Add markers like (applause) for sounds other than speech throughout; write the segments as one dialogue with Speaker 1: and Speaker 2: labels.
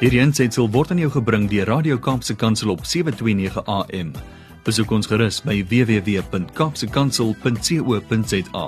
Speaker 1: Hierdie aanseit word aan jou gebring deur Radio Kaapse Kansel op 7:29 AM. Besoek ons gerus by www.kapsekansel.co.za.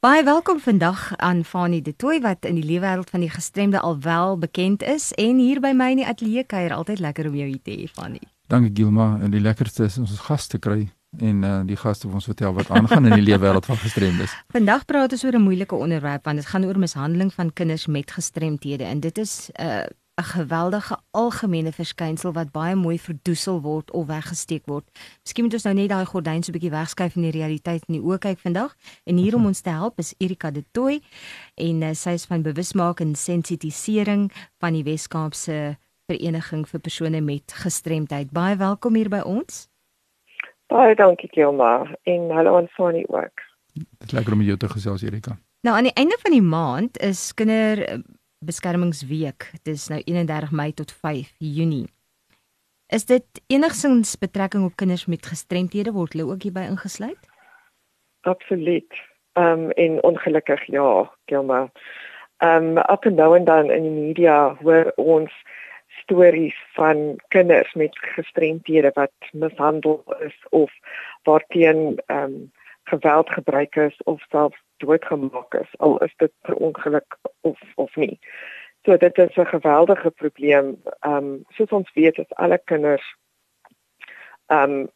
Speaker 2: Baie welkom vandag aan Fanie De Tooy wat in die leewêreld van die gestremde alwel bekend is en hier by my in die ateljee kuier. Altyd lekker om jou hier te hê, Fanie.
Speaker 3: Dankie Gilma, en die lekkerste is ons gaste kry en uh, die gaste vir ons vertel wat aangaan in die leefwêreld van gestremdes. (laughs)
Speaker 2: Vandag praat ons oor 'n moeilike onderwerp want dit gaan oor mishandeling van kinders met gestremthede en dit is 'n uh, 'n geweldige algemene verskynsel wat baie mooi verdoesel word of weggesteek word. Miskien moet ons nou net daai gordyn so 'n bietjie wegskuif en die realiteit in die oë kyk vandag. En hier om ons te help is Erika De Tooy en uh, sy is van bewusmaking en sensitisering van die Wes-Kaapse Vereniging vir persone met gestremdheid. Baie welkom hier by ons.
Speaker 4: Baie dankie Kilma en hallo aan Fanny ook.
Speaker 3: Dit lekker om jou te gesels Erika.
Speaker 2: Nou aan die einde van die maand is kinderbeskermingsweek. Dit is nou 31 Mei tot 5 Junie. Is dit enigsins betrekking op kinders met gestremthede word hulle ook hierby ingesluit?
Speaker 4: Absoluut. Ehm um, en ongelukkig ja, Kilma. Ehm um, op en nou en dan in die media hoor ons stories van kinders met gestremthede wat mishandel is of waarteen ehm um, geweld gebruik is of self doodgemaak is al is dit per ongeluk of of nie. So dit is 'n geweldige probleem. Ehm um, soos ons weet is alle kinders ehm um,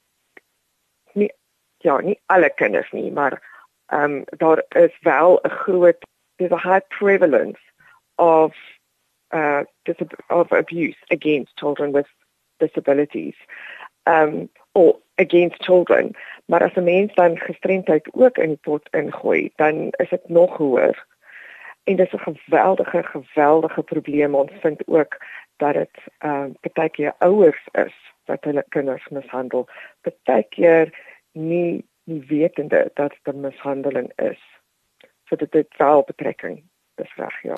Speaker 4: nie ja, nie alle kinders nie, maar ehm um, daar is wel 'n groot there's a high prevalence of uh, of abuse against children with disabilities um, or against children. Maar as 'n mens dan gestremdheid ook in die pot ingooi, dan is dit nog hoër. En dis 'n geweldige geweldige probleem ons vind ook dat dit ehm uh, baie keer ouers is wat hulle kinders mishandel. Baie keer nie nie wetende dat dit mishandeling is. So dit het wel betrekking. Dis reg, ja.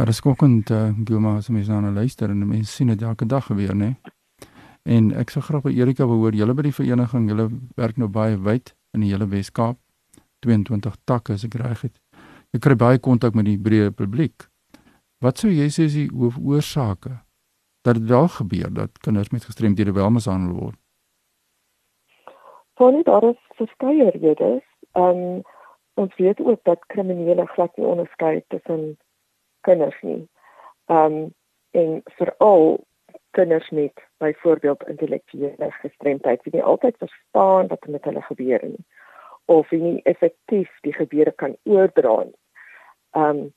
Speaker 3: Ja, dis skokkend, uh, Gilma, as mens na luister en mense sien dit elke dag gebeur, né? En ek sou graag by Erika wou hoor, julle by die vereniging, julle werk nou baie wyd in die hele Wes-Kaap. 22 takke as ek reg het. Jy kry baie kontak met die breë publiek. Wat sou jy sê is die hoofoorsake dat dit wel gebeur dat kinders met gestremdhede wel mishandel word?
Speaker 4: Voornet daar is verskeie redes. Ehm um, ons weet ook dat kriminele glad nie onderskei tussen kinders nie. Ehm um, en veral kinders met byvoorbeeld intellektuele gestremdheid wie nie altyd verstaan wat met hulle gebeur nie of wie nie effektief die gebeure kan oordra nie. Ehm um,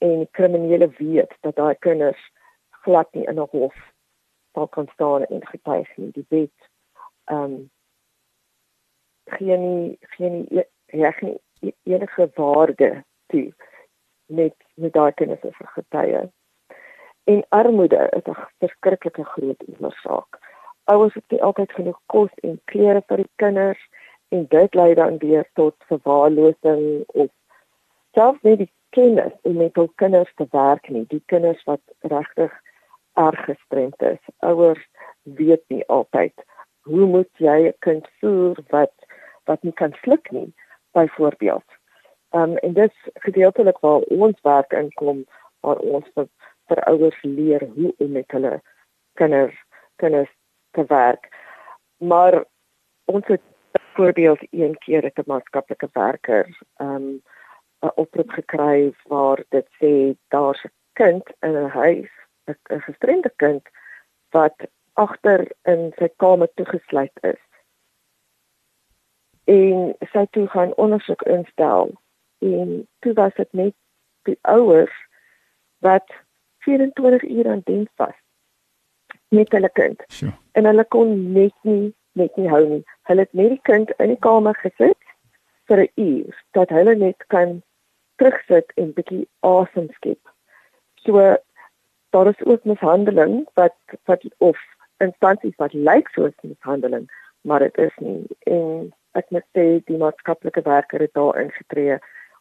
Speaker 4: en kriminele weet dat daai kinders glad nie in 'n hof sal kan staan en getuig nie. Die wet ehm um, gee nie gee nie e-, reg nie e-, enige waarde toe met met daai kinders as getuie. En armoede is 'n verskriklike groot oorsaak. Ouers het nie altyd genoeg kos en klere vir die kinders en dit lei dan weer tot verwaarlosing of selfs nie die kennis om met hul kinders te werk nie. Die kinders wat regtig erg gestremd is. Ouers weet nie altyd hoe moet jy 'n kind voer wat wat nie kan sluk nie byvoorbeeld Um en dit gedeeltelik waar ons werk inkom waar ons vir, vir ouers leer hoe om met hulle kinders kinders te werk. Maar ons het voorbeeld een keer het 'n maatskaplike werker um 'n oproep gekry waar dit sê daar's 'n kind in 'n huis, 'n gestremde kind wat agter in sy kamer toegesluit is. En sy toe gaan ondersoek instel en toe was dit net die ouers wat 24 uur aan diens was met hulle kind.
Speaker 3: Sure.
Speaker 4: En hulle kon net nie net nie hou nie. Hulle het net die kind in die kamer gesit vir 'n uur dat hulle net kan terugsit en bietjie asem skep. So daar is ook mishandeling wat wat of instansies wat lyk soos mishandeling, maar dit is nie. En ek moet sê die maatskaplike werker het daar ingetree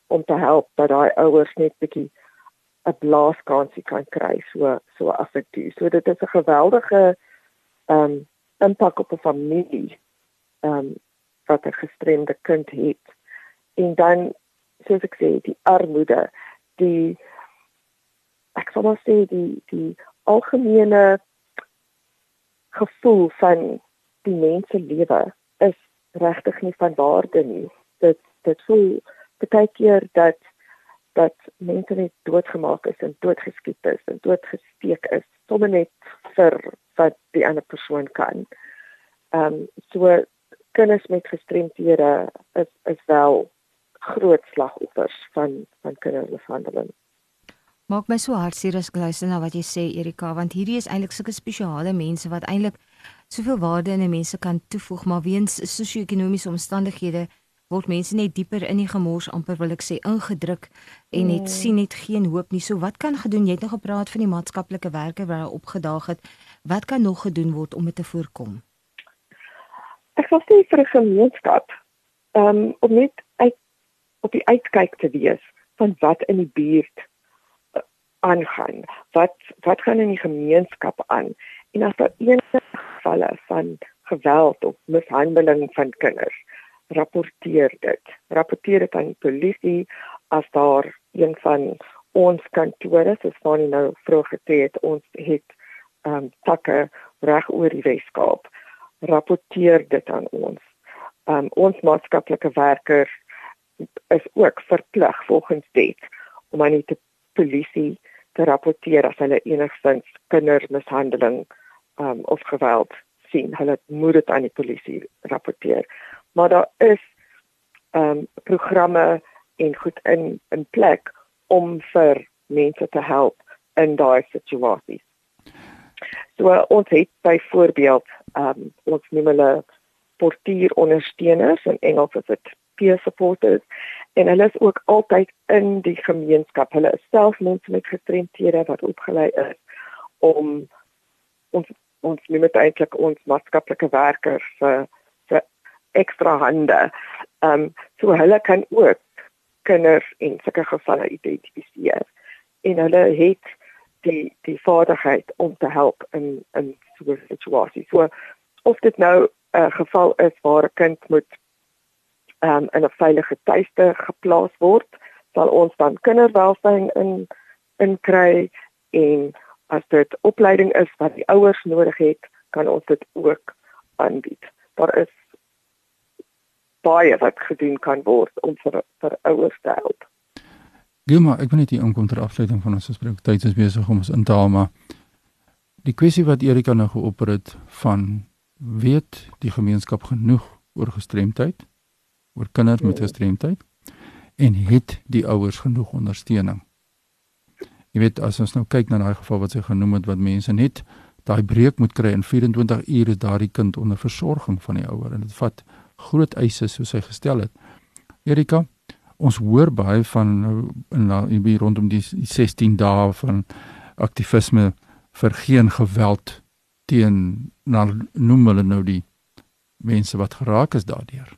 Speaker 4: om te help dat daai ouers net bietjie 'n blaaskansie kan kry so so af en toe. So dit is 'n geweldige ehm um, impak op 'n familie ehm um, wat 'n gestremde kind het. En dan soos ek sê, die armoede, die ek sou maar sê die die algemene gevoel van die mens se lewe is regtig nie van waarde nie. Dit dit voel baie keer dat dat mense net doodgemaak is en doodgeskiet is en doodgesteek is sommer net vir wat die ander persoon kan. Ehm um, so kinders met gestremthede is is wel groot slagoffers van van kindermishandeling.
Speaker 2: Maak my so hartseer as ek luister na wat jy sê Erika want hierdie is eintlik sulke spesiale mense wat eintlik soveel waarde in 'n mens kan toevoeg maar weens sosio-ekonomiese omstandighede word mense net dieper in die gemors amper wil ek sê ingedruk en net mm. sien net geen hoop nie. So wat kan gedoen? Jy het nog gepraat van die maatskaplike werke wat daar opgedaag het. Wat kan nog gedoen word om dit te voorkom?
Speaker 4: Ek sal sê vir 'n gemeenskap um, om net uit op die uitkyk te wees van wat in die buurt aangaan. Wat wat gaan in die gemeenskap aan? En as daar enige gevalle van geweld of mishandeling van kinders, rapporteer dit. Rapporteer dit aan die polisie as daar een van ons kantore, soos Fanny nou vroeg gesê het, ons het ehm um, takke reg oor die Weskaap. Rapporteer dit aan ons. Ehm um, ons maatskaplike werkers is ook verplig volgens wet om aan die polisie te rapporteer as hulle enigstens kindermishandeling um, of geweld sien. Hulle moet dit aan die polisie rapporteer. Maar daar is ehm um, programme en goed in in plek om vir mense te help in daai situasies. So uh, ons het byvoorbeeld ehm um, ons noem hulle portier ondersteuners in Engels is dit peer supporters en hulle is ook altyd in die gemeenskap. Hulle is self mense met gestremthede wat opgelei is om ons ons noem dit eintlik ons maatskaplike werkers vir vir ekstra hande. Ehm um, so hulle kan ook kinders in sulke gevalle identifiseer en hulle het die die vaardigheid om te help in in so 'n situasie. So of dit nou 'n uh, geval is waar 'n kind moet um, in 'n veilige tuiste geplaas word, sal ons dan kinderwelsyn in in kry en as dit opleiding is wat die ouers nodig het, kan ons dit ook aanbied. Daar is baie wat gedoen kan word om vir vir ouers te help.
Speaker 3: Gilma, ek wil net hier inkom ter afsluiting van ons gesprek. Tyd is besig om ons in te haal, maar die kwessie wat Erika nou geopper het van weet die gemeenskap genoeg oor gestremdheid? oor kinders met gestremdheid en het die ouers genoeg ondersteuning. Jy weet as ons nou kyk na daai geval wat sy genoem het wat mense net daai breek moet kry in 24 ure is daardie kind onder versorging van die ouer en dit vat groot eise soos hy gestel het. Erika, ons hoor baie van in hier rondom die 16 dae van aktivisme vir geen geweld teen nou noem hulle nou die mense wat geraak is daardeur.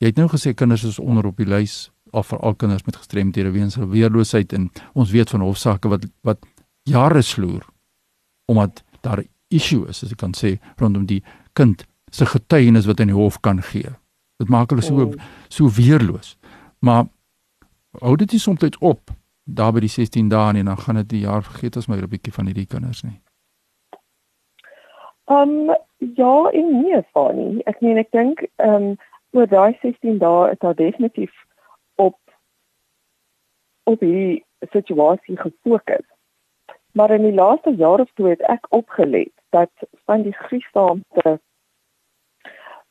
Speaker 3: Jy het nou gesê kinders is onder op die lys of veral kinders met gestremdhede weens hulle weerloosheid en ons weet van hofsaake wat wat jare sloer omdat daar 'n issue is as ek kan sê rondom die kind se getuienis wat in die hof kan gee. Dit maak hulle so oh. so weerloos. Maar hou dit nie soms op daar by die 16 dae en dan gaan dit die jaar vergeet as my 'n bietjie van hierdie kinders nie.
Speaker 4: Ehm um, ja, in nie van nie. Ek meen ek dink ehm um, oor daai 16 dae is daar definitief op op die situasie gefokus. Maar in die laaste jaar of twee het ek opgelet dat van die gruisame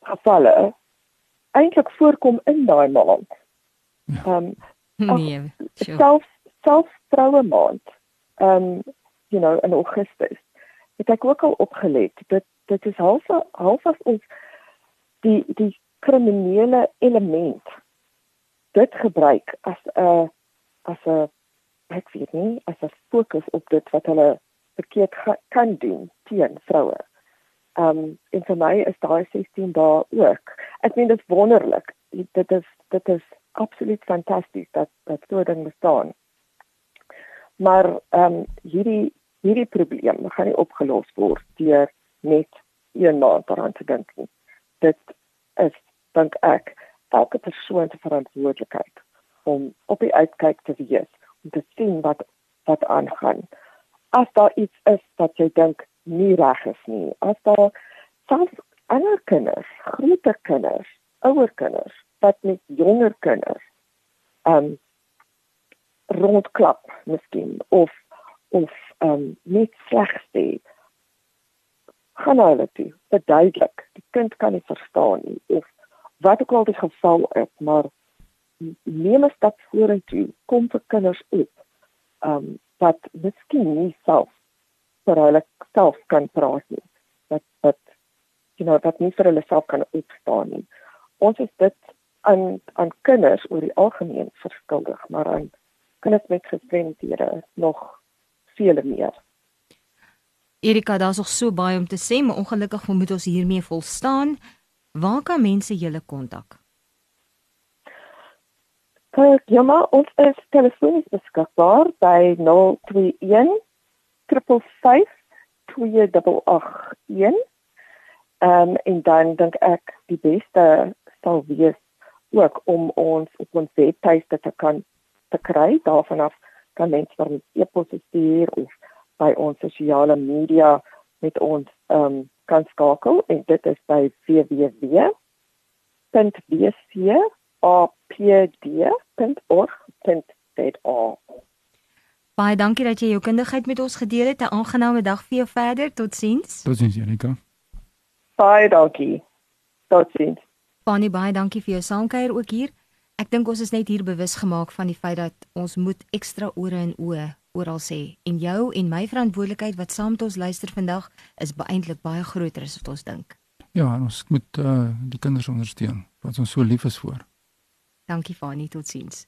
Speaker 4: gevalle eintlik voorkom in daai maand. Ehm um, nee, self self vroue maand. Ehm um, you know in Augustus. Het ek ook al opgelet dat dit is half half as ons die die kriminele element dit gebruik as 'n as 'n ek weet nie as 'n fokus op dit wat hulle verkeerd kan doen teen vroue. Um en vir my is daai 16 dae ook. Ek meen dit is wonderlik. Dit is dit is absoluut fantasties dat dat so ding bestaan. Maar um hierdie hierdie probleem gaan nie opgelos word deur net een maand daaraan te dink nie. Dit is dink ek elke persoon se verantwoordelikheid om op die uitkyk te wees om te sien wat wat aangaan. As daar iets is wat jy dink nie reg is nie, as daar selfs ander kinders, groter kinders, ouer kinders, wat met jonger kinders um rondklap miskien of of um net sleg sê gaan hulle toe verduidelik die kind kan nie verstaan nie of wat ook al die geval is maar neem 'n stap vorentoe kom vir kinders op um wat miskien nie self vir hulle self kan praat nie wat wat you know wat nie vir hulle self kan opstaan nie ons is dit aan aan kinders oor die algemeen verskuldig maar aan kinders met gestremdhede nog vele meer.
Speaker 2: Erika, daar's nog so baie om te sê, maar ongelukkig moet ons hiermee volstaan. Waar kan mense julle kontak?
Speaker 4: Kyk, ja maar ons is telefonies beskikbaar by 021 355 2881. Ehm um, en dan dink ek die beste sal wees ook om ons op ons webtuiste te kan te kry. Daarvan af kan mense vir ons e-pos stuur of by ons sosiale media met ons ehm um, kan skakel en dit is by www.bcapd.org.za.
Speaker 2: Baie dankie dat jy jou kundigheid met ons gedeel het. 'n Aangename dag vir jou verder. Totsiens.
Speaker 3: Totsiens Janika.
Speaker 4: Baie dankie. Totsiens.
Speaker 2: Fanny, baie dankie vir jou saamkuier ook hier. Ek dink ons is net hier bewus gemaak van die feit dat ons moet ekstra ore en oë oral sê en jou en my verantwoordelikheid wat saam met ons luister vandag is beëintlik baie groter as wat ons dink.
Speaker 3: Ja, ons moet uh, die kinders ondersteun wat ons so lief is vir.
Speaker 2: Dankie Fani, totsiens.